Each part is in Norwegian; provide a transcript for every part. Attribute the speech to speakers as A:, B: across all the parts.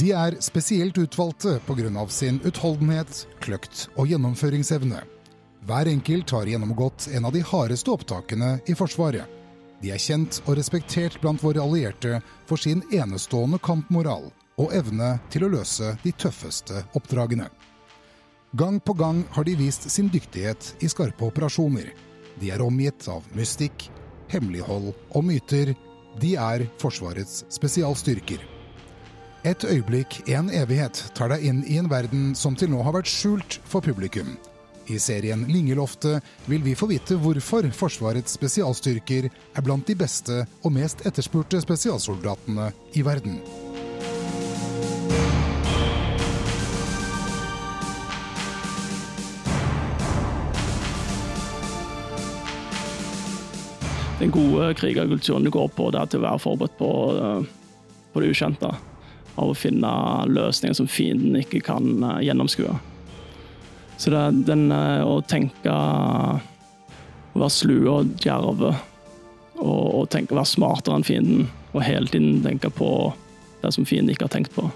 A: De er spesielt utvalgte pga. sin utholdenhet, kløkt og gjennomføringsevne. Hver enkelt har gjennomgått en av de hardeste opptakene i Forsvaret. De er kjent og respektert blant våre allierte for sin enestående kampmoral og evne til å løse de tøffeste oppdragene. Gang på gang har de vist sin dyktighet i skarpe operasjoner. De er omgitt av mystikk, hemmelighold og myter. De er Forsvarets spesialstyrker. Et øyeblikk, en evighet, tar deg inn i en verden som til nå har vært skjult for publikum. I serien Lingeloftet vil vi få vite hvorfor Forsvarets spesialstyrker er blant de beste og mest etterspurte spesialsoldatene i verden.
B: Den gode krigerkulturen går på, det er til å være forberedt på, eh, på det ukjente. Av å finne løsninger som fienden ikke kan eh, gjennomskue. Så det er den eh, å tenke Å være slu og djerve og, og tenke være smartere enn fienden. Og hele tiden tenke på det som fienden ikke har tenkt på.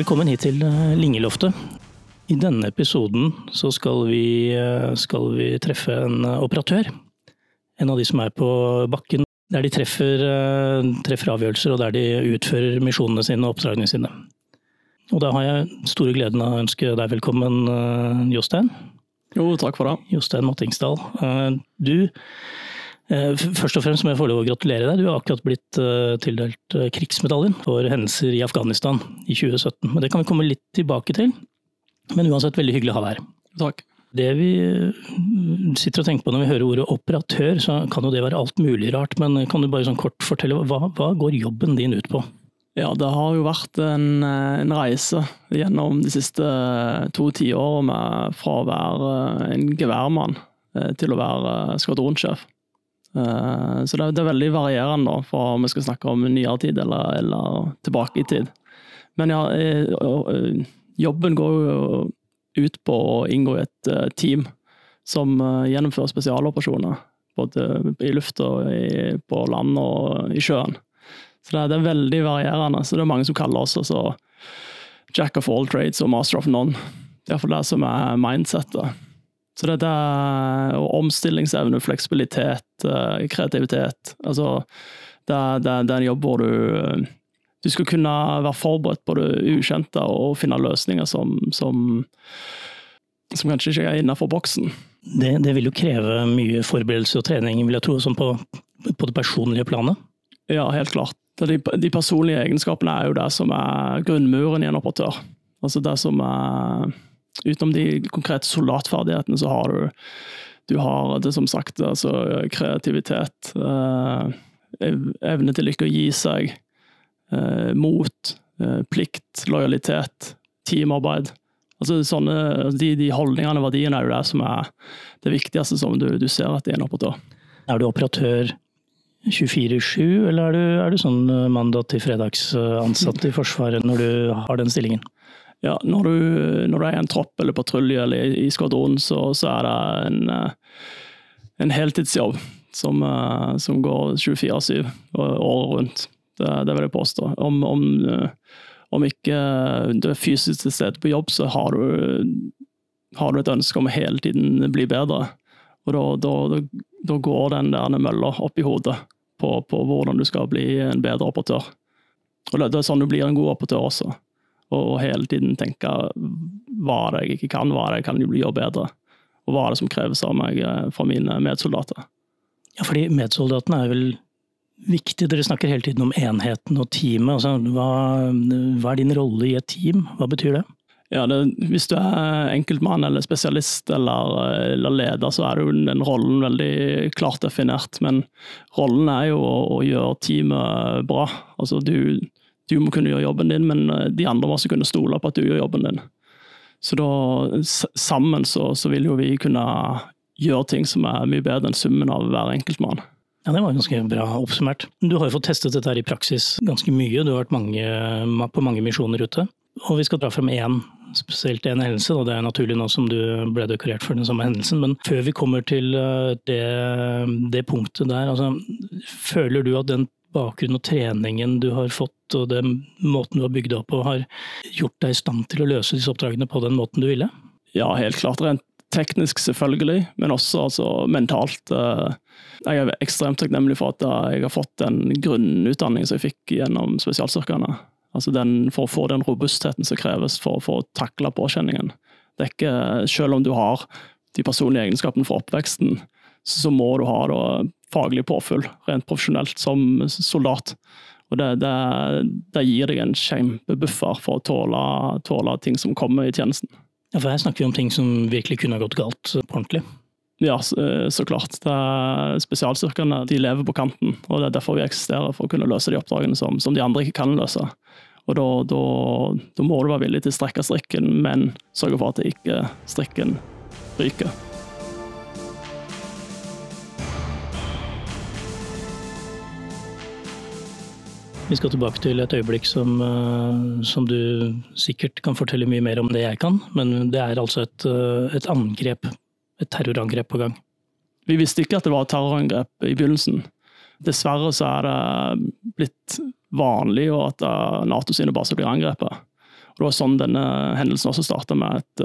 C: Velkommen hit til eh, Lingeloftet. I denne episoden så skal vi, eh, skal vi treffe en eh, operatør. En av de som er på bakken, der de treffer, treffer avgjørelser og der de utfører misjonene sine og oppdragene sine. Og da har jeg store gleden av å ønske deg velkommen, Jostein.
B: Jo, takk for det.
C: Jostein Mattingsdal. Du Eh, først og fremst må jeg få lov å gratulere deg. Du har akkurat blitt eh, tildelt eh, krigsmedaljen for hendelser i Afghanistan i 2017. Men Det kan vi komme litt tilbake til. Men uansett, veldig hyggelig å ha deg her.
B: Takk.
C: Det vi sitter og tenker på når vi hører ordet operatør, så kan jo det være alt mulig rart. Men kan du bare sånn kort fortelle, hva, hva går jobben din ut på?
B: Ja, det har jo vært en, en reise gjennom de siste to tiårene fra å være en geværmann til å være skvadronsjef. Eh, så det, er veldig varierende da, for om vi skal snakke om nyere tid eller, eller tilbake i tid. Men ja, eh, jobben går jo ut på å inngå i et eh, team som gjennomfører spesialoperasjoner. Både i lufta, på land og i sjøen. Så det, er veldig varierende. Så det er mange som kaller oss altså Jack of all trades og master of none. Det er iallfall det som er mindsettet. Så dette er omstillingsevne, fleksibilitet, eh, kreativitet. Altså, det, det, det er en jobb hvor du, du skal kunne være forberedt på det ukjente og finne løsninger som, som, som kanskje ikke er innenfor boksen.
C: Det, det, vil jo kreve mye forberedelse og trening, vil jeg tro, sånn på, på, det personlige planet?
B: Ja, helt klart. De, de, personlige egenskapene er jo det som er grunnmuren i en operatør. Altså det som er utenom de konkrete soldatferdighetene, så har du du har det som sagt altså kreativitet, eh, evne til ikke å gi seg, mot, eh, plikt, lojalitet, teamarbeid. Altså sånne, de, de holdningene og verdiene er jo det som er det viktigste som du, du ser etter en operatør.
C: Er du operatør 24-7, eller er du, er du sånn mandag til fredags ansatt i Forsvaret når du har den stillingen?
B: ja, når du, når du, er i en tropp eller patrulje eller i, i skvadron, så, så, er det en, eh, en heltidsjobb som, eh, som går 24-7 året rundt. Det, det, vil jeg påstå. Om, om, eh, om, ikke du er fysisk til stede på jobb, så har du, har du et ønske om å hele tiden bli bedre. Og da, da, da går den der mølla opp i hodet på, på, hvordan du skal bli en bedre operatør. Og det er sånn du blir en god operatør også og hele tiden tenke hva er det jeg ikke kan, hva er det jeg kan gjøre bedre, og hva er det som kreves av meg eh, fra mine medsoldater.
C: Ja, fordi medsoldatene er vel viktig, dere snakker hele tiden om enheten og teamet. Altså, hva, hva, er din rolle i et team, hva betyr det?
B: Ja, det, Hvis du er enkeltmann eller spesialist eller, eller, leder, så er jo den rollen veldig klart definert. Men rollen er jo å, å gjøre teamet bra. Altså du, du må kunne gjøre jobben din, men eh, de andre må også kunne stole på at du gjør jobben din. Så da, sammen så, så vil jo vi kunne gjøre ting som er mye bedre enn summen av hver enkeltmann.
C: Ja, Det var ganske bra oppsummert. Du har jo fått testet dette her i praksis ganske mye. Du har vært mange, på mange misjoner ute. Og vi skal dra frem én, spesielt én hendelse. og Det er naturlig nå som du ble dekorert for den samme hendelsen. Men før vi kommer til eh, det, det punktet der, altså, føler du at den bakgrunnen og treningen du har fått og den måten du har bygd opp på, har gjort deg i stand til å løse disse oppdragene på den måten du ville?
B: Ja, helt klart. Rent teknisk, selvfølgelig, men også altså, mentalt. Eh, jeg er ekstremt takknemlig for at jeg har fått den grunnutdanningen som jeg fikk gjennom spesialstyrkene. Altså den, for å få den robustheten som kreves for, for å takle påkjenningen. Det er ikke, selv om du har de personlige egenskapene for oppveksten, så må du ha da, faglig påfyll, rent profesjonelt, som soldat. Og det, det, det gir deg en kjempebuffer for å tåle, tåle, ting som kommer i tjenesten.
C: Ja, For her snakker vi om ting som virkelig kunne ha gått galt på ordentlig?
B: Ja, så klart. Det er spesialstyrkene de lever på kanten, og det er derfor vi eksisterer, for å kunne løse de oppdragene som, som de andre ikke kan løse. Og da, da, da, må du være villig til å strekke strikken, men sørge for at ikke strikken ryker.
C: Vi skal tilbake til et øyeblikk som, eh, som, du sikkert kan fortelle mye mer om det jeg kan. Men det er altså et, eh, et angrep, et terrorangrep på gang.
B: Vi visste ikke at det var et terrorangrep i begynnelsen. Dessverre så er det blitt vanlig at eh, Nato sine baser blir angrepet. Og det var sånn denne hendelsen også starta, med et,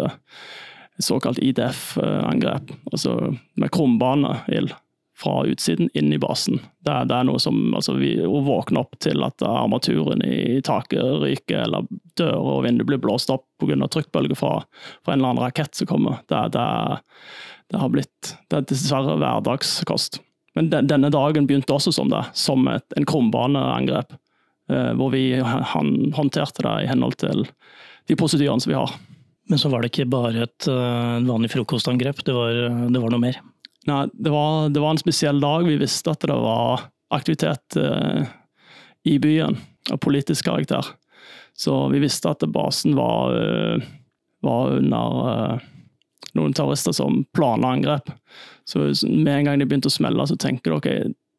B: et såkalt IDF-angrep. Altså med krumbaneild fra utsiden inn i basen. Det, det er noe som altså, vi, Å våkne opp til at armaturen i taket ryker, eller dører og vinduer blir blåst opp pga. trykkbølger fra, fra, en eller annen rakett som kommer, det, det, det har blitt Det er dessverre hverdagskost. Men den, denne dagen begynte også som det, som et, en krumbaneangrep. Eh, hvor vi han, håndterte det i henhold til de prosedyrene som vi har.
C: Men så var det ikke bare et uh, vanlig frokostangrep, det var, det var noe mer?
B: Nei, det var, det var, en spesiell dag. Vi visste at det var aktivitet eh, i byen av politisk karakter. Så vi visste at basen var, eh, var under eh, noen terrorister som planla angrep. Så med en gang de begynte å smelle, så tenker du ok,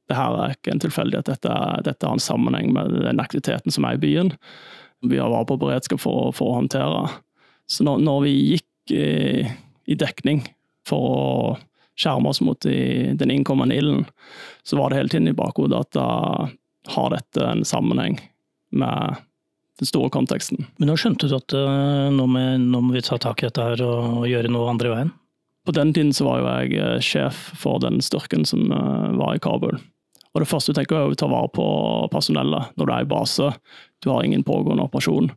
B: det her er ikke en tilfeldighet. Dette, dette har en sammenheng med den aktiviteten som er i byen. Vi har vært på beredskap for, for å håndtere. Så når, når vi gikk i, i dekning for å skjerme oss mot de, den innkommende ilden, så var det hele tiden i bakhodet at da har dette en sammenheng med den store konteksten.
C: Men nå skjønte du at uh, nå, må, nå, må vi ta tak i dette her og, og gjøre noe andre veien?
B: På den tiden så var jo jeg uh, sjef for den styrken som uh, var i Kabul. Og det første du tenker er å ta vare på personellet når du er i base. Du har ingen pågående operasjon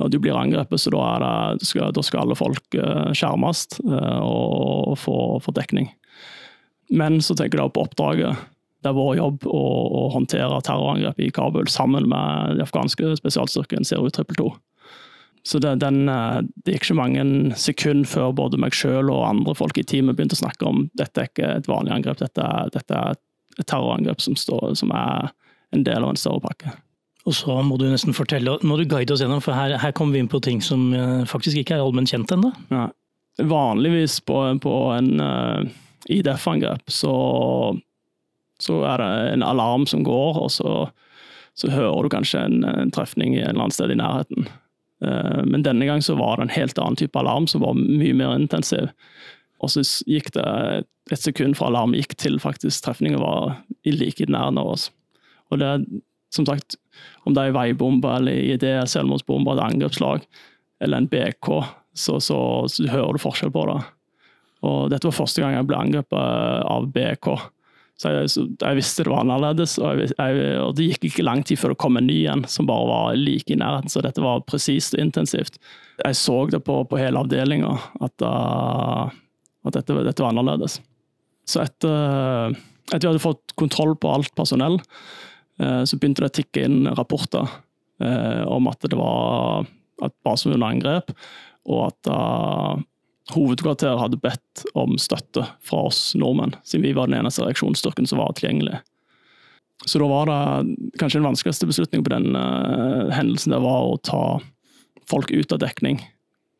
B: og du blir angrepet, så da, det, skal, da skal, alle folk uh, skjermes uh, og få, få, dekning. Men så tenker jeg på oppdraget. Det er vår jobb å, å håndtere terrorangrep i Kabul sammen med de afghanske spesialstyrken CRU-222. Så det, den, eh, det gikk ikke mange sekunder før både meg sjøl og andre folk i teamet begynte å snakke om dette er ikke et vanlig angrep, dette, dette er et terrorangrep som, står, som er en del av en større pakke.
C: Og så må du nesten fortelle, må du guide oss gjennom, for her, her kommer vi inn på ting som uh, faktisk ikke er allment kjent ennå.
B: Ja. Vanligvis på, på en uh, eh, IDF-angrep så, så, er det en alarm som går, og så, så hører du kanskje en, en, trefning en eller annen sted i nærheten. Uh, men denne gang så var det en helt annen type alarm som var mye mer intensiv. Og så gikk det et sekund fra alarmen gikk til faktisk trefningen var like i nærheten av oss. Og det som sagt, om det er veibombe eller idé, selvmordsbombe, et angrepslag eller en BK, så, så, så, hører du forskjell på det. Og dette var første gang jeg ble angrepet av BK. Så jeg, så jeg visste det var annerledes, og, jeg, jeg, og, det gikk ikke lang tid før det kom en ny en som bare var like i nærheten, så dette var presist og intensivt. Jeg så det på, på hele avdelinga at, uh, at dette, dette, var annerledes. Så etter, etter vi hadde fått kontroll på alt personell, så begynte det å tikke inn rapporter eh, om at det var at basen var under angrep, og at uh, hovedkvarteret hadde bedt om støtte fra oss nordmenn, siden vi var den eneste reaksjonsstyrken som var tilgjengelig. Så da var det kanskje den vanskeligste beslutningen på den uh, hendelsen det var å ta folk ut av dekning.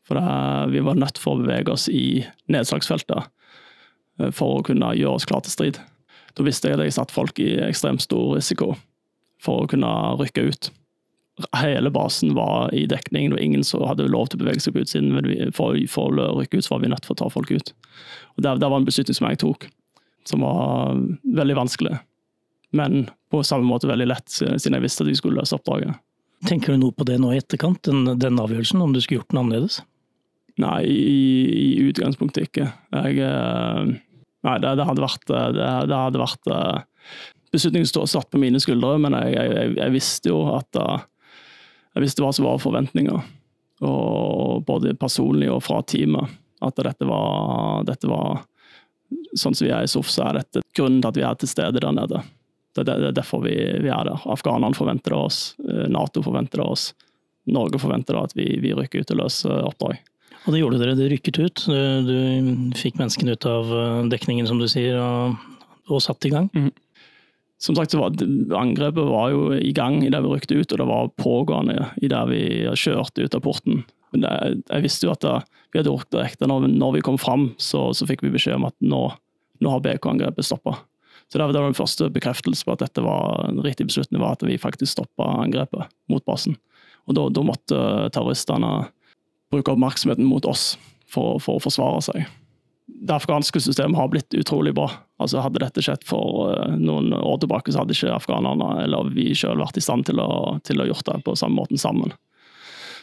B: For det, vi var nødt for å bevege oss i nedslagsfeltet for å kunne gjøre oss klar til strid. Da visste jeg at jeg satte folk i ekstremt stor risiko for å kunne rykke ut. hele basen var i dekning. og ingen som hadde lov til å bevege seg på utsiden. Men for, for å rykke ut så var vi nødt til å ta folk ut. Og Det, det var en beslutning som jeg tok, som var veldig vanskelig. Men på samme måte veldig lett, siden jeg visste at vi skulle løse oppdraget.
C: Tenker du noe på det nå i etterkant, den, den avgjørelsen, om du skulle gjort den annerledes?
B: Nei, i, i utgangspunktet ikke. Jeg, eh, nei, det, det, hadde vært, det, det hadde vært Beslutningen satt på mine skuldre, men jeg, jeg, jeg visste jo at jeg visste hva som var forventninger. Og både personlig og fra teamet. At dette var, dette var Sånn som vi er i SOF, så er dette grunnen til at vi er til stede der nede. Det er derfor vi, vi er der. Afghanerne forventer det av oss. Eh, Nato forventer det av oss. Norge forventer da at vi, vi rykker ut og løser oppdrag.
C: Og det gjorde dere, det rykket ut. Du, du fikk menneskene ut av eh, dekningen, som du sier, og, og satt i gang. Mm
B: som sagt, var Angrepet var jo i gang idet vi rykte ut, og det var pågående idet vi kjørte ut av porten. Men det, jeg visste jo at det, vi hadde gjort direkte. ekte. Når, når vi kom fram, så, så, fikk vi beskjed om at nå, nå har BK-angrepet stoppa. Så det var den første bekreftelse på at dette var en riktig beslutning, var at vi faktisk stoppa angrepet mot basen. Og da, da måtte terroristene bruke oppmerksomheten mot oss for, for å forsvare seg det afghanske systemet har blitt utrolig bra. Altså Hadde dette skjedd for uh, noen år tilbake, så hadde ikke afghanerne eller vi selv vært i stand til å, til å gjort det på samme måten sammen.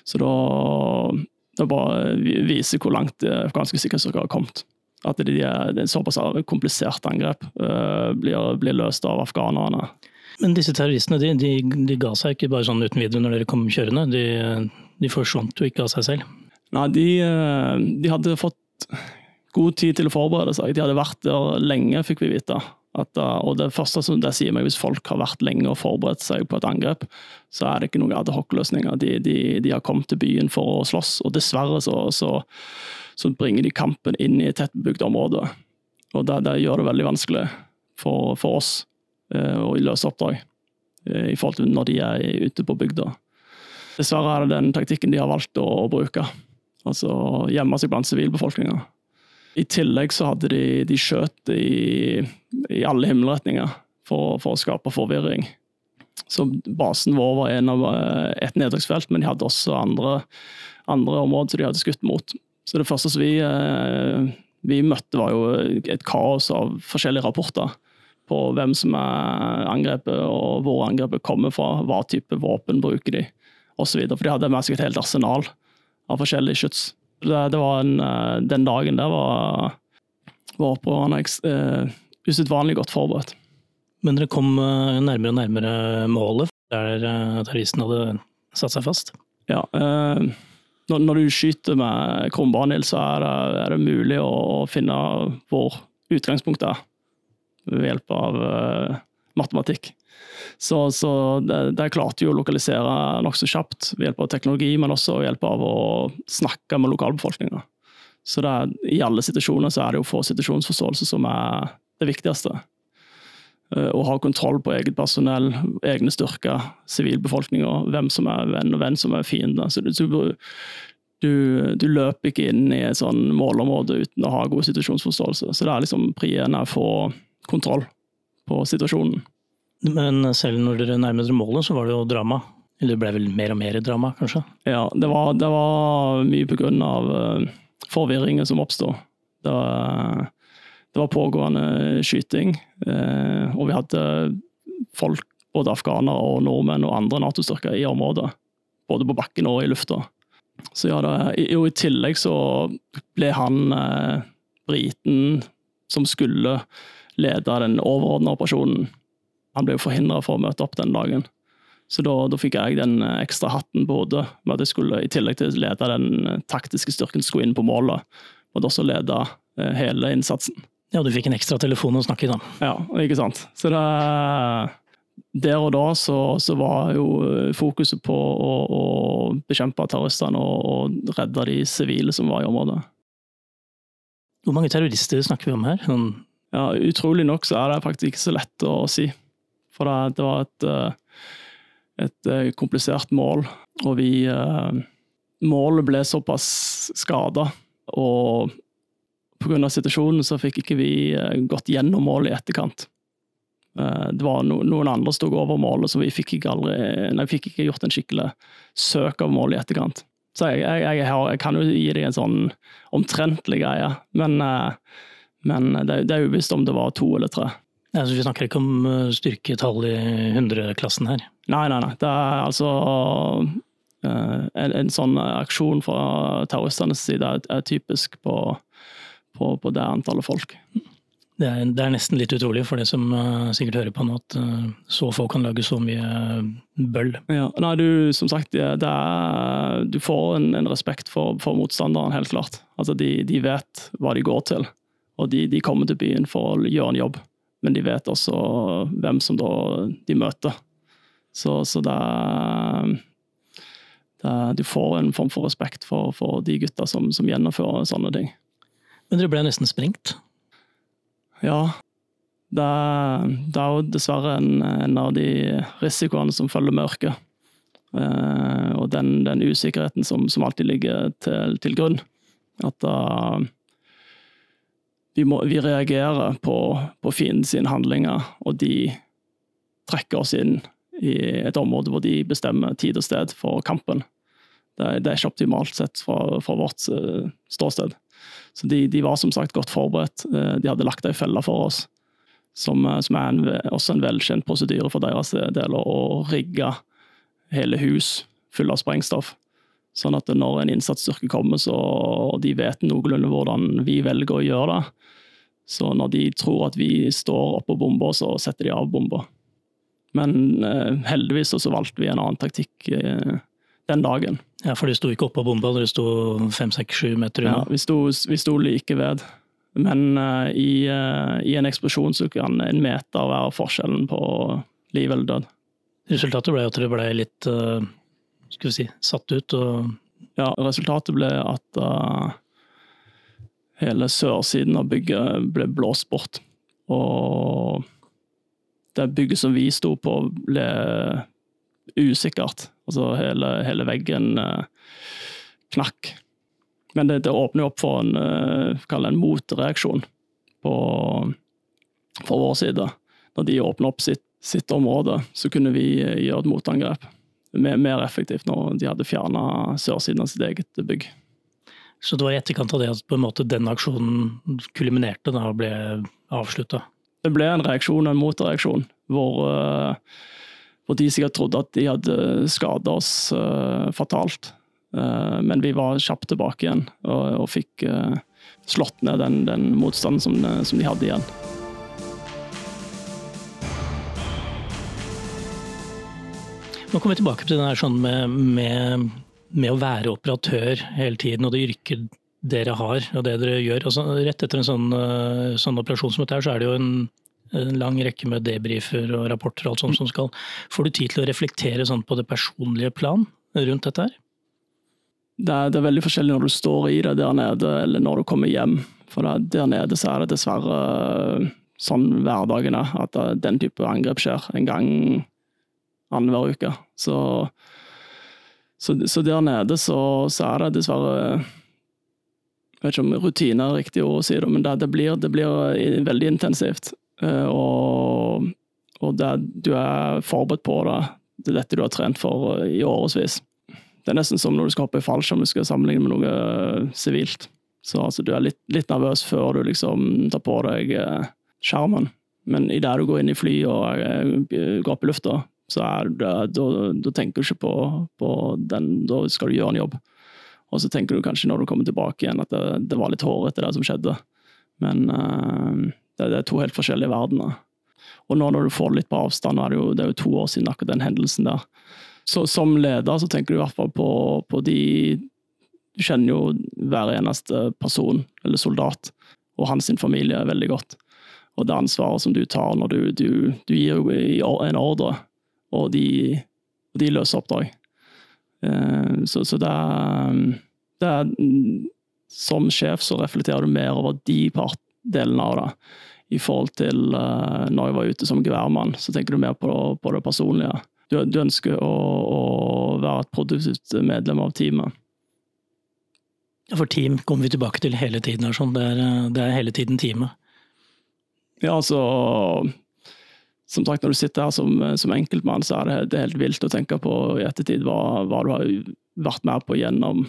B: Så da det bare viser hvor langt det afghanske sikkerhetsstyrker har kommet. At de, det er såpass komplisert angrep uh, blir, blir, løst av afghanerne.
C: Men disse terroristene de, de, de, ga seg ikke bare sånn uten videre når dere kom kjørende? De, de forsvant jo ikke av seg selv?
B: Nei, de, eh, de hadde fått god tid til å forberede seg. De hadde vært der lenge, fikk vi vite. At, og det første som det sier meg, Hvis folk har vært lenge og forberedt seg på et angrep, så er det ikke noen adhoc-løsninger. De, de, de, har kommet til byen for å slåss, og dessverre så, så, så bringer de kampen inn i et tettbebygd område. Og det, det, gjør det veldig vanskelig for, for oss eh, å løse oppdrag eh, i forhold til når de er ute på bygda. Dessverre er det den taktikken de har valgt å, bruke. Altså gjemme seg blant sivilbefolkninga. I tillegg så hadde de, de skjøt i, i alle himmelretninger for, for, å skape forvirring. Så basen vår var en av eh, et nedtrekksfelt, men de hadde også andre, andre områder som de hadde skutt mot. Så det første som vi, eh, vi møtte, var jo et kaos av forskjellige rapporter på hvem som er angrepet, og hvor angrepet kommer fra, hva type våpen bruker de, osv. For de hadde med seg et helt arsenal av forskjellige skyts. Det, det var en, eh, den dagen der var, var opprørerne uh, usedvanlig godt forberedt.
C: Men dere kom eh, nærmere og nærmere målet, der terroristen hadde satt seg fast?
B: Ja. Uh, når, når, du skyter med krumbanil, så er det, er det, mulig å finne hvor utgangspunktet er, ved hjelp av uh, matematikk. Så, så det, det klarte jo å lokalisere nokså kjapt ved hjelp av teknologi, men også ved hjelp av å snakke med lokalbefolkninga. Så det, i alle situasjoner så er det jo få situasjonsforståelse som er det viktigste. Eh, å ha kontroll på eget personell, egne styrker, sivilbefolkninga, hvem som er venn og hvem som er fiende. Så du, du, du, løper ikke inn i et sånn målområde uten å ha god situasjonsforståelse. Så det er liksom prien er å få kontroll på situasjonen.
C: Men selv når dere nærmet dere målet, så var det jo drama. Eller det ble vel mer og mer drama, kanskje?
B: Ja, det var, det var mye av uh, forvirringen som oppsto. Det, det, var pågående skyting, uh, og vi hadde folk, både afghanere og nordmenn og andre Nato-styrker i området. Både på bakken og i lufta. Så ja, det, jo, I tillegg så ble han eh, briten som skulle lede den overordnede operasjonen han ble jo forhindra for å møte opp den dagen. Så da, da, fikk jeg den eh, ekstra hatten på hodet, med at jeg skulle, i tillegg til å lede den eh, taktiske styrken, skulle inn på målet, og også lede eh, hele innsatsen.
C: Ja, du fikk en ekstra telefon å snakke i, da.
B: Ja, ikke sant. Så det, der og da så, så var jo fokuset på å, å bekjempe terroristene og, og, redde de sivile som var i området.
C: Hvor mange terrorister snakker vi om her? Sånn
B: ja, Utrolig nok så er det faktisk ikke så lett å si. For det, det var et, eh, et, eh, komplisert mål, og vi eh, Målet ble såpass skada, og pga. situasjonen så fikk ikke vi gått gjennom målet i etterkant. Det var no, noen andre som tok over målet, så vi fikk ikke, aldri, nei, fikk ikke gjort en skikkelig søk av målet i etterkant. Så jeg, jeg, jeg, har, jeg, kan jo gi deg en sånn omtrentlig greie, men, men det, det er uvisst om det var to eller tre.
C: Ja, vi snakker ikke om eh, styrketall i 100-klassen her?
B: Nei, nei, nei. Det er altså en, en sånn aksjon fra terroristenes side er, er typisk på, på, på det antallet folk.
C: Det er, det er, nesten litt utrolig for det som uh, sikkert hører på nå, at uh, så få kan lage så mye uh, bøll.
B: Ja, nei, du, som sagt, det er, du får en, en respekt for, for, motstanderen, helt klart. Altså, de, de, vet hva de går til, og de, de, kommer til byen for å gjøre en jobb. Men de vet også hvem som da de møter. Så, så det, det, Du får en form for respekt for, for de gutta som, som gjennomfører sånne ting.
C: Men dere ble nesten sprengt?
B: Ja. Det, det er jo dessverre en, en, av de risikoene som følger med yrket. Eh, og den, den, usikkerheten som, som alltid ligger til, til grunn. At uh, vi, må, vi, reagerer på, på fienden handlinger, og de trekker oss inn i et område hvor de bestemmer tid og sted for kampen. Det, det er ikke optimalt sett fra, fra vårt uh, ståsted. Så de, de, var som sagt godt forberedt. Eh, de hadde lagt ei felle for oss, som, eh, som er en, også en velkjent prosedyre for deres del, å rigge hele hus fulle av sprengstoff. Sånn at når en innsatsstyrke kommer, så de vet noenlunde hvordan vi velger å gjøre det. Så når de tror at vi står oppå bomba, så setter de av bomba. Men eh, heldigvis så valgte vi en annen taktikk eh, den dagen.
C: Ja, For de sto ikke oppå bomba, dere sto fem, seks, sju meter unna?
B: Ja, vi sto, vi sto like ved. Men eh, i, uh, i, en eksplosjon så kan en meter være forskjellen på liv eller død.
C: Resultatet ble at dere ble litt uh, skal vi si, satt ut? og...
B: Ja, resultatet ble at hele sørsiden av bygget ble blåst bort. Og det bygget som vi sto på, ble usikkert. Altså hele, hele veggen eh, knakk. Men det, det, åpner opp for en, eh, en motreaksjon på, fra vår side. Når de åpner opp sitt, sitt område, så kunne vi eh, gjøre et motangrep. Mer, mer effektivt når de hadde fjerna sørsiden av sitt eget bygg.
C: Så det var i etterkant av det at på en måte den aksjonen kulminerte da og ble avslutta?
B: Det ble en reaksjon, en motreaksjon, hvor hvor, de sikkert trodde at de hadde skada oss uh, fatalt. Uh, men vi var kjapt tilbake igjen og, og fikk uh, slått ned den, den motstanden som, som, de hadde igjen.
C: Nå kommer vi tilbake til det der sånn med, med, med, å være operatør hele tiden, og det yrket dere har og det dere gjør. Altså, rett etter en sånn, sånn operasjon som dette her, så er det jo en en lang rekke med debrifer og rapporter og alt sånt som skal. Får du tid til å reflektere sånn på det personlige plan rundt dette her?
B: Det er, det er, veldig forskjellig når du står i det der nede, eller når du kommer hjem. For der nede så er det dessverre eh, sånn hverdagen er, at eh, den type angrep skjer en gang annenhver uke. Så, så, så, der nede så, så, er det dessverre Jeg vet ikke om rutine er riktig ord å si det, men det, det, blir, det blir veldig intensivt. Eh, og, og det, du er forberedt på det. Det er dette du har trent for i årevis. Det er nesten som når du skal hoppe i fallskjerm, du skal sammenligne med noe eh, sivilt. Så altså, du er litt, litt, nervøs før du liksom tar på deg eh, skjermen. Men idet du går inn i fly og går opp i lufta, så er det, da, da, tenker du ikke på, på, den, da skal du gjøre en jobb. Og så tenker du kanskje når du kommer tilbake igjen at det, det var litt hårete det som skjedde. Men uh, det, er to helt forskjellige verdener. Og nå når du får det litt på avstand, er det, jo, det er jo to år siden akkurat den hendelsen der. Så som leder så tenker du i hvert fall på, på de Du kjenner jo hver eneste person eller soldat og hans familie veldig godt. Og det ansvaret som du tar når du, du, du gir en ordre, og de, og de løser oppdrag. Eh, så, så det, er, det er Som sjef så reflekterer du mer over de part, delene av det i forhold til uh, når jeg var ute som geværmann. Så tenker du mer på, på det personlige. Du, du ønsker å, å, være et produktivt medlem av teamet.
C: Ja, For team kommer vi tilbake til hele tiden. Sånn. det, er, det er hele tiden teamet.
B: Ja, altså som sagt, når du sitter her som, som enkeltmann, så er det, helt vilt å tenke på i ettertid hva, hva du har vært med på gjennom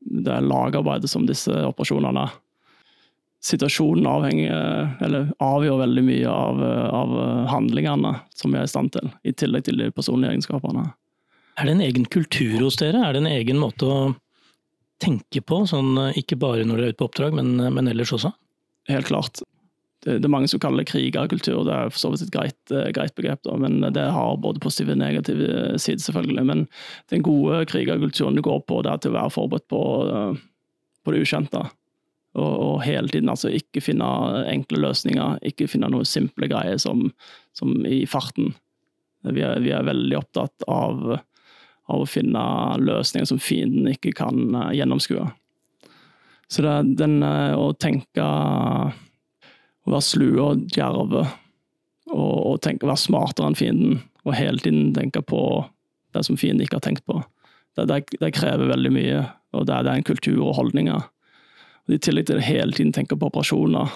B: det lagarbeidet som disse operasjonene er. Situasjonen avhenger, eller avgjør veldig mye av, av handlingene som vi er i stand til, i tillegg til de personlige egenskapene.
C: Er det en egen kultur hos dere? Er det en egen måte å tenke på, sånn, ikke bare når dere er ute på oppdrag, men, men ellers også?
B: Helt klart det, er mange som kaller det krigerkultur, det er for så vidt et greit, eh, greit begrep, da, men det har både positive og negative sider, selvfølgelig. Men den gode krigerkulturen du går på, det er til å være forberedt på, eh, på det ukjente. Og, og, hele tiden altså ikke finne enkle løsninger, ikke finne noen simple greier som, som i farten. Vi er, vi er, veldig opptatt av, av å finne løsninger som fienden ikke kan eh, gjennomskue. Så det, er den å tenke å være slu og djerve og, og tenke, være smartere enn fienden. Og hele tiden tenke på det som fienden ikke har tenkt på. Det, det, det krever veldig mye, og det, det er en kultur og holdninger. Og I tillegg til det hele tiden tenke på operasjoner,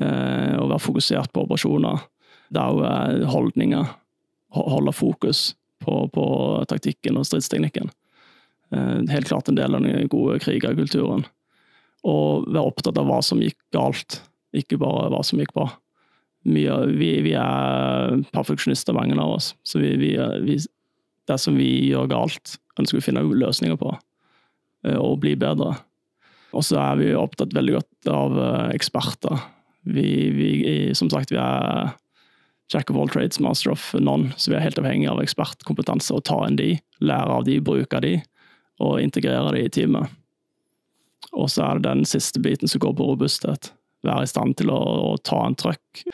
B: eh, og være fokusert på operasjoner. Det er jo eh, holdninger. Holde fokus på, på taktikken og stridsteknikken. Eh, helt klart en del av den gode krigerkulturen. Og være opptatt av hva som gikk galt ikke bare hva som gikk bra. Mye, vi, vi, er perfeksjonister, mange av oss. Så vi, vi, vi, det som vi gjør galt, ønsker vi å finne løsninger på. Eh, og bli bedre. Og så er vi opptatt veldig godt av eh, eksperter. Vi, som sagt, vi er jack of all trades, master of none. Så vi er helt avhengig av ekspertkompetanse. og ta inn de, lære av de, bruke de, og integrere de i teamet. Og så er det den siste biten som går på robusthet være i stand til å, å ta en trøkk,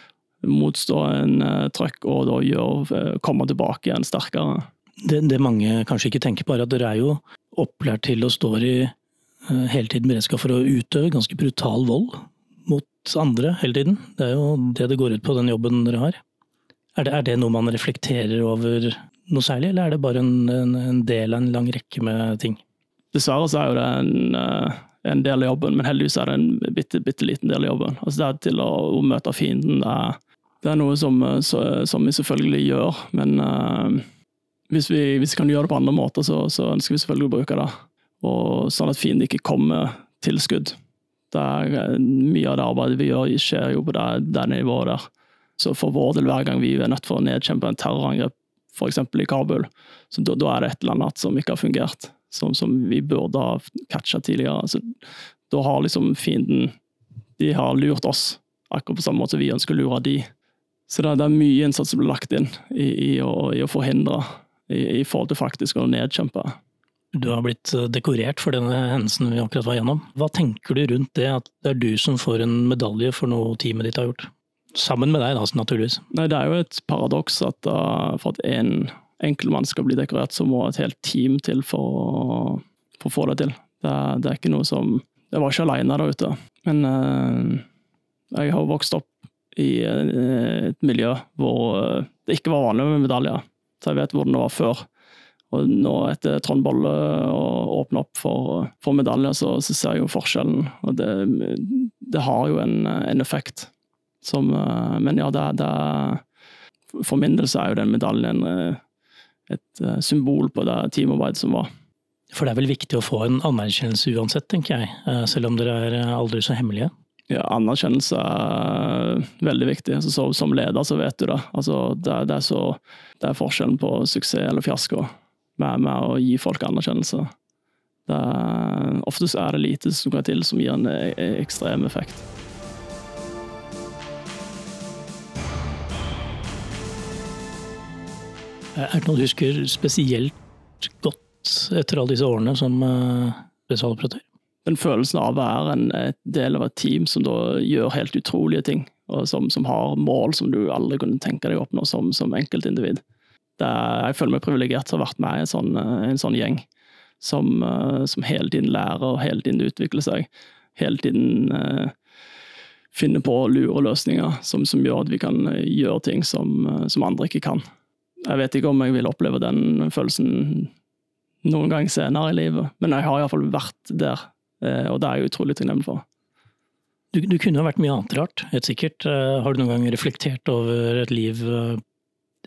B: motstå en uh, trøkk, og da gjør, uh, komme tilbake igjen sterkere.
C: Det, det, mange kanskje ikke tenker på, er at dere er jo opplært til å stå i uh, hele tiden beredskap for å utøve ganske brutal vold mot andre hele tiden. Det er jo det det går ut på, den jobben dere har. Er det, er det noe man reflekterer over noe særlig, eller er det bare en, en, en del av en lang rekke med ting?
B: Dessverre så er jo det en en del av jobben, men heldigvis er det en bitte, bitte liten del av jobben. Altså det er til å, å møte fienden. Det er, det er noe som, så, som, vi selvfølgelig gjør, men uh, hvis, vi, hvis, vi, kan gjøre det på andre måter, så, så, ønsker vi selvfølgelig å bruke det. Og sånn at fienden ikke kommer til skudd. Det er, eh, mye av det arbeidet vi gjør, skjer jo på det, det nivået der. Så for vår del, hver gang vi er nødt for å nedkjempe en terrorangrep, f.eks. i Kabul, så da, er det et eller annet som ikke har fungert som, som vi burde ha catcha tidligere. Altså, da har liksom fienden De har lurt oss, akkurat på samme måte som vi ønsker å lure de. Så det, det er mye innsats som blir lagt inn i, i, å, i å, forhindre, i, i, forhold til faktisk å nedkjempe.
C: Du har blitt eh, dekorert for denne hendelsen vi akkurat var gjennom. Hva tenker du rundt det, at det er du som får en medalje for noe teamet ditt har gjort? Sammen med deg, da, naturligvis.
B: Nei, Det er jo et paradoks at uh, for at en enkeltmann skal bli dekorert, så må et helt team til for å, for å få det til. Det, det, er ikke noe som Jeg var ikke alene der ute, men uh, jeg har vokst opp i uh, et miljø hvor uh, det ikke var vanlig med medaljer. Så jeg vet hvordan det var før. Og nå etter Trond Bolle åpne opp for, for medaljer, så, så, ser jeg jo forskjellen. Og det, det har jo en, en effekt som Men ja, det, det For min del så er jo den medaljen et uh, symbol på det teamarbeidet som var.
C: For det er vel viktig å få en anerkjennelse uansett, tenker jeg. Uh, selv om dere er eh, aldri så hemmelige.
B: Ja, anerkjennelse er veldig viktig. Altså, så, som leder så vet du det. Altså, det, det, er så, det, er forskjellen på suksess eller fiasko med, med å gi folk anerkjennelse. Det oftest er det lite som skal til som gir en ekstrem effekt.
C: Er det noe du husker spesielt godt etter alle disse årene som uh, spesialoperatør?
B: Den følelsen av å være en del av et team som da gjør helt utrolige ting, og som, som har mål som du aldri kunne tenke deg å oppnå som, som enkeltindivid. Er, jeg føler meg privilegert til å ha vært med i en sånn, eh, en sånn gjeng som, som, hele tiden lærer og hele tiden utvikler seg. Hele tiden eh, finner på lure løsninger som, som, gjør at vi kan gjøre ting som, som andre ikke kan. Jeg vet ikke om jeg vil oppleve den følelsen noen gang senere i livet, men jeg har iallfall vært der, eh, og det er jeg utrolig takknemlig for.
C: Du, du kunne vært mye annet rart, helt sikkert. Eh, har du noen gang reflektert over et liv eh,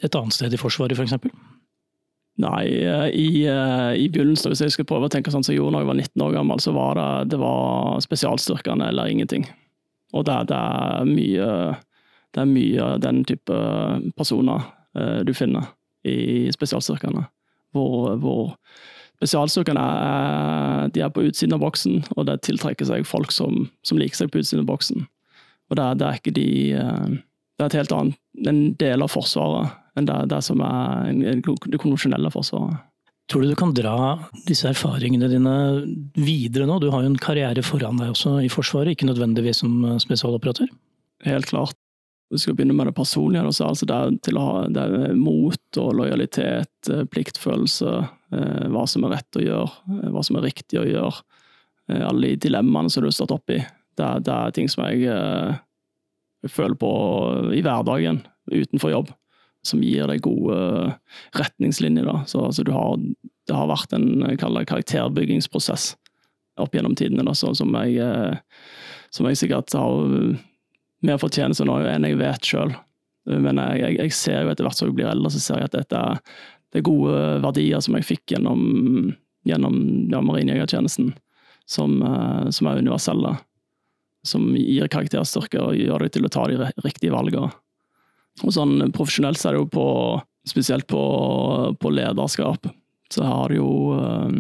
C: et annet sted i Forsvaret, f.eks.? For
B: Nei, i, i, begynnelsen, hvis jeg skal prøve å tenke sånn som jeg gjorde da jeg var 19 år gammel, så var det, det var spesialstyrkene eller ingenting. Og det, det, er mye det er mye den type personer du finner i spesialstyrkene. Hvor, hvor spesialstyrkene er, de er på utsiden av boksen, og det tiltrekker seg folk som, som liker seg på utsiden av boksen. Og det, det, er ikke de eh, Det er et helt annet en del av Forsvaret enn det, det som er det konvensjonelle Forsvaret.
C: Tror du du kan dra disse erfaringene dine videre nå? Du har jo en karriere foran deg også i Forsvaret, ikke nødvendigvis som spesialoperatør?
B: Helt klart vi skal begynne med det personlige, altså det er til å ha det er mot og lojalitet, eh, pliktfølelse, eh, hva som er rett å gjøre, eh, hva som er riktig å gjøre. Alle de dilemmaene som du har stått oppi. Det, er, det er ting som jeg, føler på i hverdagen utenfor jobb, som gir deg gode retningslinjer. Da. Så altså, har, det har vært en karakterbyggingsprosess opp gjennom tidene da, som, jeg, som jeg sikkert har mer fortjeneste nå enn jeg vet sjøl. Men jeg, jeg, ser jo etter hvert som jeg blir eldre, så ser jeg at dette det er gode verdier som jeg fikk gjennom, gjennom ja, marinejegertjenesten, som, eh, som, er universelle. Som gir karakterstyrke og gjør deg til å ta de riktige valgene. Og sånn profesjonelt så er det jo på Spesielt på, på lederskap, så har det jo øh,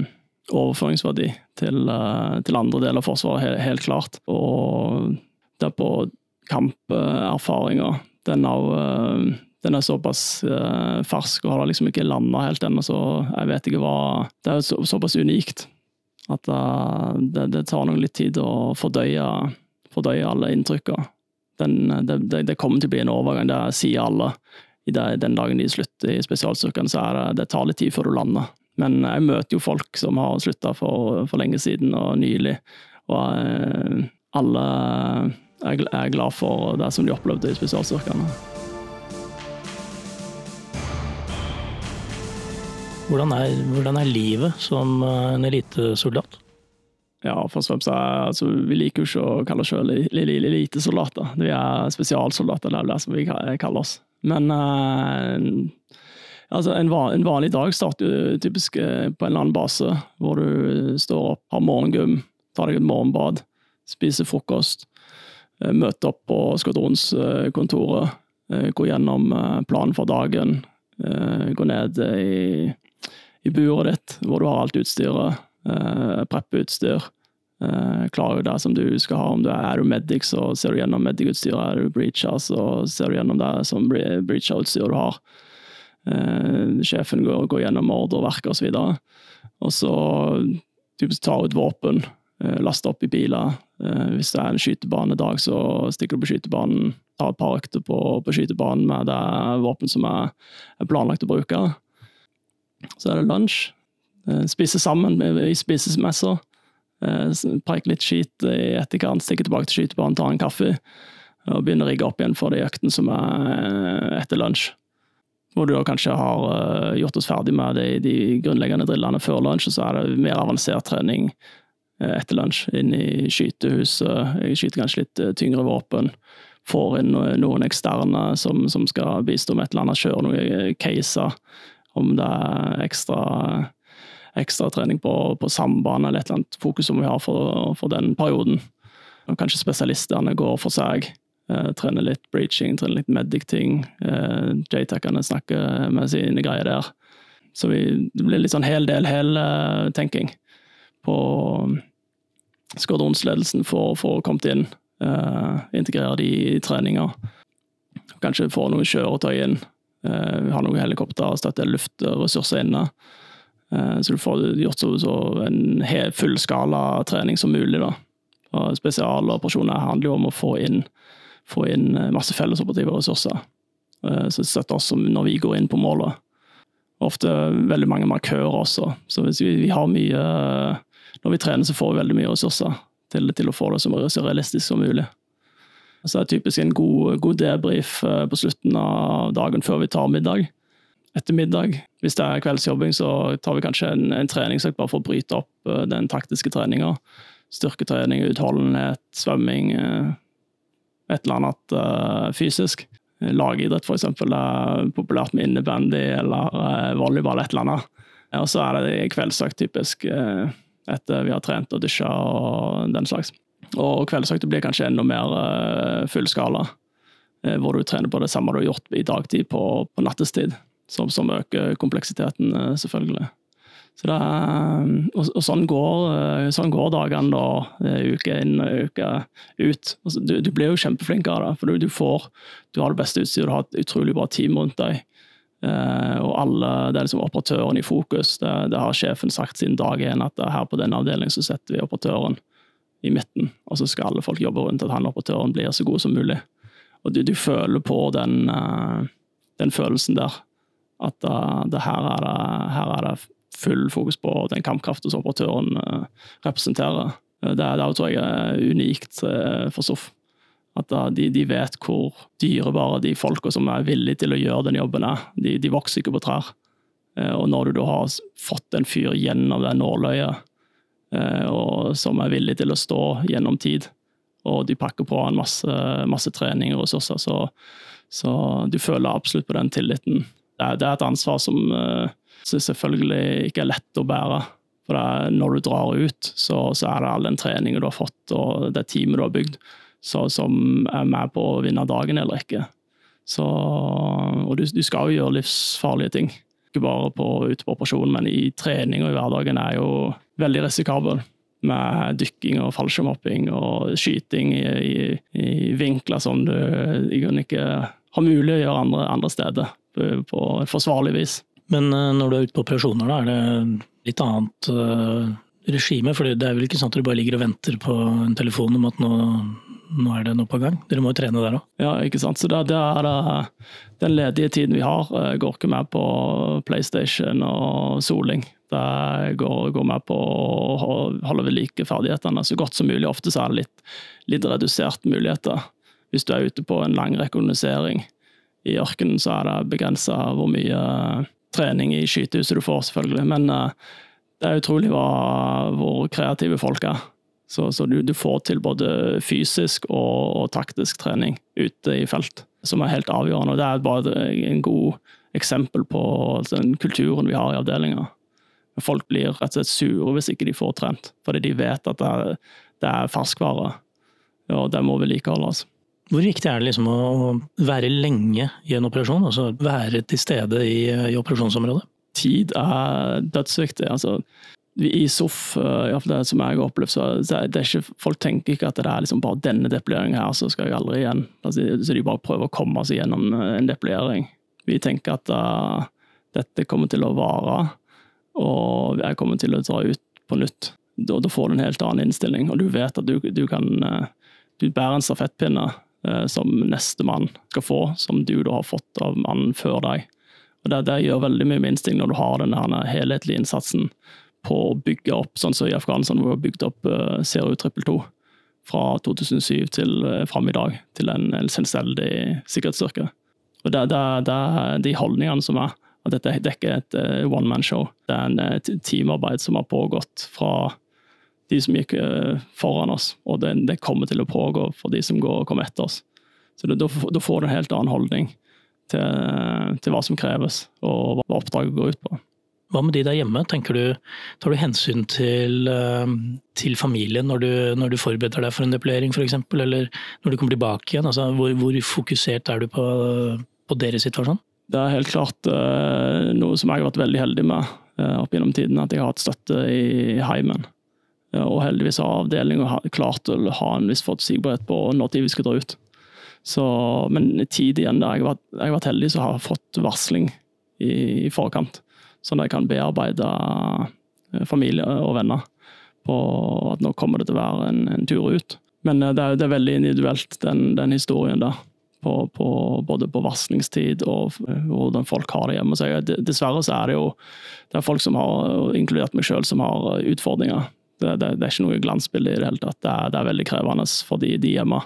B: overføringsverdi til, øh, til, andre deler av Forsvaret, helt, helt klart. Og det er på kamperfaringa. Den, uh, den, er såpass uh, fersk og har liksom ikke landa helt ennå, så jeg vet ikke hva Det er så, såpass unikt at uh, det, det, tar nok litt tid å fordøye, fordøye alle inntrykkene. Det, det, det, kommer til å bli en overgang, det sier alle. I den dagen de slutter i spesialstyrkene, så er det, det tar litt tid før du lander. Men jeg møter jo folk som har slutta for, for, lenge siden og nylig, og alle jeg er glad for det som de opplevde i spesialstyrkene.
C: Hvordan er, hvordan er livet som eh, en elitesoldat?
B: Ja, først og fremst altså, Vi liker jo ikke å kalle oss selv elitesoldater. Vi er spesialsoldater, det er det som vi kaller oss. Men uh, altså, en, en, vanlig dag starter jo typisk eh, på en eller annen base, hvor du står opp, har morgengym, tar deg et morgenbad, spiser frokost, Eh, møte opp på skvadronskontoret, eh, gå gjennom eh, planen for dagen, gå ned i, i buret ditt, hvor du har alt utstyret, preppeutstyr. Klarer det som du skal ha. Om du er, er du medic, så ser du gjennom medic-utstyret. Er du breacher, så ser du gjennom det som breacher-utstyret du har. Sjefen går, går gjennom ordreverket osv. Og så typisk tar ut våpen, laster opp i biler, Eh, hvis det er en skytebanedag, så stikker du på skytebanen, tar et par økter på, på skytebanen med det våpen som er, planlagt å bruke. Så er det lunsj. Eh, spise sammen i spisesmesser. Eh, preike litt skit i etterkant, stikke tilbake til skytebanen, ta en kaffe. Og begynne å rigge opp igjen for de øktene som er etter lunsj. Hvor du da kanskje har gjort oss ferdig med de, de grunnleggende drillene før lunsj, og så er det mer avansert trening Eh, etter lunsj inn i skytehuset. Jeg skyter kanskje litt eh, tyngre våpen. Får inn noen eksterne som, som skal bistå med et eller annet, kjøre noen caser. Om det er ekstra, ekstra trening på, på samband eller et eller annet fokus som vi har for, for den perioden. Og kanskje spesialistene går for seg. Eh, trener litt breaching, trener litt medic-ting. Eh, JTAC-ene snakker med sine greier der. Så vi, det blir litt sånn hel del hel-tenking på skvadronsledelsen å kommet inn. Uh, integrere de i treninger. Kanskje få noen kjøretøy inn. Uh, har noen helikopterstøtte luftressurser inne. Uh, så du får gjort så, så en fullskala trening som mulig. da. Og spesialoperasjoner handler jo om å få inn, få inn masse fellesoperative ressurser. Så det støtter oss når vi går inn på målet. Ofte veldig mange markører også, så hvis vi, vi har mye når vi trener, så får vi veldig mye ressurser til, til å få det som er så realistisk som mulig. Så det er typisk en god, god debrief eh, på slutten av dagen før vi tar middag. Etter middag, hvis det er kveldsjobbing, så tar vi kanskje en, en treningsøkt bare for å bryte opp eh, den taktiske treninga. styrketrening, utholdenhet, svømming, eh, et eller annet fysisk. Lagidrett, eksempel, er populært med innebandy eller volleyball, et eller annet. Og så er det kveldsøkt, typisk, etter vi har trent og dusja og den slags. Og kveldsøkta blir kanskje enda mer fullskala, hvor du trener på det samme du har gjort i dagtid på, på nattestid, som, som øker kompleksiteten, selvfølgelig. Så det, og, og sånn, går, eh, sånn, går, dagene da, eh, uke inn og uke ut. Altså, du, du, blir jo kjempeflink av det, for du, du, får, du har det beste utstyret, du har et utrolig bra team rundt deg. Eh, og alle, Det er liksom operatøren i fokus. Det, det har sjefen sagt siden dag én, at her på denne avdelingen så setter vi operatøren i midten, og så skal alle folk jobbe rundt at han operatøren blir så god som mulig. Og du, du føler på den, eh, den, følelsen der. At uh, det her er det, her er det full fokus på den kampkraften som operatøren eh, representerer. Eh, det, det tror jeg er unikt eh, for SOF. At de, de, vet hvor dyrebare de folka som er villige til å gjøre den jobben er. De, de vokser ikke på trær. Og når du da har fått en fyr gjennom det nåløyet, og som er villig til å stå gjennom tid, og de pakker på en masse, masse trening og ressurser, så, så, du føler absolutt på den tilliten. Det er, det er et ansvar som som selvfølgelig ikke er lett å bære. For når du drar ut, så, så, er det all den treningen du har fått og det teamet du har bygd, så, som er med på å vinne dagen eller ikke. Så, og du, du, skal jo gjøre livsfarlige ting. Ikke bare på, ute på operasjon, men i trening og i hverdagen er jo veldig risikabel. Med dykking og fallskjermhopping og skyting i, i, i, vinkler som du ikke har mulig å gjøre andre, andre steder på, på forsvarlig vis.
C: Men eh, når du er ute på operasjoner, da er det litt annet uh, regime? For det er vel ikke sånn at du bare ligger og venter på en telefon om at nå, nå er det noe på gang? Dere må jo trene der òg?
B: Ja, ikke sant. Så det, det er det, den ledige tiden vi har, uh, går ikke med på PlayStation og soling. Det går, går med på å holde ved like ferdighetene så godt som mulig. Ofte så er det litt, litt redusert muligheter. Hvis du er ute på en lang rekognosering i ørkenen, så er det begrensa hvor mye trening i skytehuset du får, selvfølgelig. Men det er utrolig hva, hvor kreative folk er. Så, så du, du, får til både fysisk og, og, taktisk trening ute i felt, som er helt avgjørende. og Det er bare en god eksempel på den kulturen vi har i avdelinga. Folk blir rett og slett sure hvis ikke de får trent, fordi de vet at det er, det er ferskvare. Og det må vedlikeholdes.
C: Hvor viktig er det liksom å være lenge i en operasjon, altså være til stede i, i operasjonsområdet?
B: Tid er dødsviktig. altså i SOF, eh, iallfall det som jeg har opplevd, så det er ikke, folk tenker ikke at det er liksom bare denne depileringen her, så skal jeg aldri igjen. Altså, så de bare prøver å komme seg gjennom eh, en depilering. Vi tenker at uh, dette kommer til å vare, og jeg kommer til å ta ut på nytt. Da, da får du en helt annen innstilling, og du vet at du, du kan du bærer en stafettpinne uh, som nestemann skal få, som du da har fått av mannen før deg. Og det, det gjør veldig mye med instinkt når du har denne helhetlige innsatsen på å bygge opp, sånn som i Afghanistan, hvor vi har bygd opp uh, CRU 222 fra 2007 til uh, fram i dag, til en, en selvstendig sikkerhetsstyrke. Og det, det, det de holdningene som er. At dette, det er ikke et uh, one man show. Det er en, et teamarbeid som har pågått fra de som gikk uh, foran oss, og det, kommer til å pågå for de som går, kommer etter oss. Så Da får du en helt annen holdning til, til, hva som kreves, og hva oppdraget går ut på.
C: Hva med de der hjemme? Tenker du, Tar du hensyn til, eh, til familien når du, når du, forbereder deg for en deployering f.eks., eller når du kommer tilbake igjen? Altså, hvor, hvor, fokusert er du på, på deres situasjon?
B: Det er helt klart uh, noe som jeg har vært veldig heldig med uh, opp gjennom tiden, at jeg har hatt støtte i heimen. Og heldigvis har avdelinga klart å ha en viss forutsigbarhet på når de vi skal dra ut. Så, men tid igjen da Jeg har, vært, heldig som har fått varsling i, i forkant. Sånn at jeg kan bearbeide eh, familie og venner på at nå kommer det til å være en, en tur ut. Men eh, det er, det er, veldig individuelt, den, den historien der. På, på, både på varslingstid og eh, hvordan folk har det hjemme. Så jeg, dessverre så er det jo det er folk som har, inkludert meg sjøl, som har utfordringer det, det, det, er ikke noe glansbilde i det hele tatt. Det er, det er veldig krevende for de, de hjemme.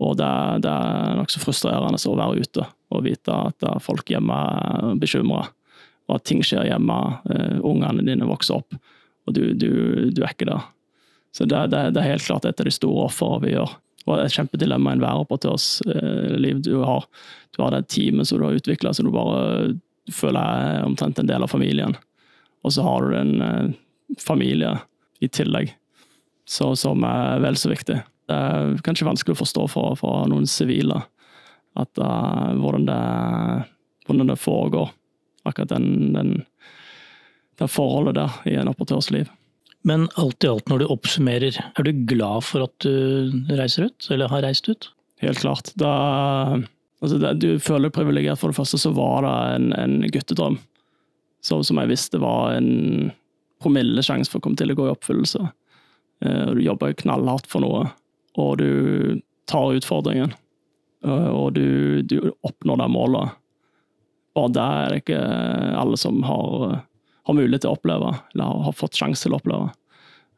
B: Og det, det er nokså frustrerende å være ute og vite at folk hjemme er bekymra, og at ting skjer hjemme. Uh, ungene dine vokser opp, og du, du, du er ikke der. Så det, det, det, er helt klart et av de store ofrene vi gjør. Og det er et kjempedilemma enhver operatørs eh, liv. Du har, du har det teamet som du har utvikla, så du bare føler er omtrent en del av familien. Og så har du en eh, familie i tillegg, så, som er vel så viktig. Det er kanskje vanskelig å forstå for, for noen sivile at, uh, hvordan, det, hvordan, det, foregår, akkurat den, den, det forholdet der i en operatørs liv.
C: Men alt i alt, når du oppsummerer, er du glad for at du reiser ut, eller har reist ut?
B: Helt klart. Da, altså det, du føler deg privilegert. For det første så var det en, en guttedrøm så, som jeg visste var en promillesjanse for å komme til å gå i oppfyllelse. Eh, og du jobber knallhardt for noe, og du tar utfordringen. Eh, og du, du oppnår det målet. Bare det er det ikke alle som har, har mulighet til å oppleve, eller har fått sjanse til å oppleve.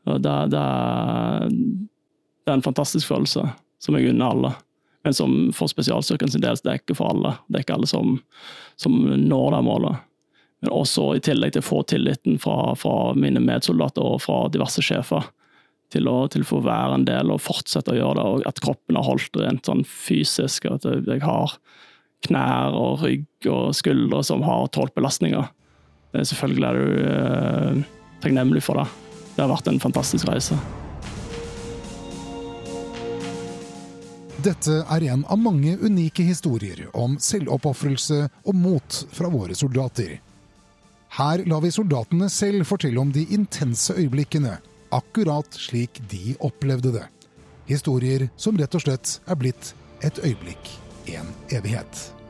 B: Det, det, det, er en fantastisk følelse, som jeg unner alle. Men som for spesialstyrken sin del, det er ikke for alle. Det er ikke alle som, som når det målet. Men også i tillegg til å få tilliten fra, fra mine medsoldater og fra diverse sjefer til å, til å, få være en del og fortsette å gjøre det, og at kroppen har holdt rent sånn fysisk. At jeg har knær og rygg og skuldre som har tålt belastninger. Selvfølgelig er du eh, takknemlig for det. Det har vært en fantastisk reise.
A: Dette er en av mange unike historier om selvoppofrelse og mot fra våre soldater. Her lar vi soldatene selv fortelle om de intense øyeblikkene, akkurat slik de opplevde det. Historier som rett og slett er blitt et øyeblikk, en evighet.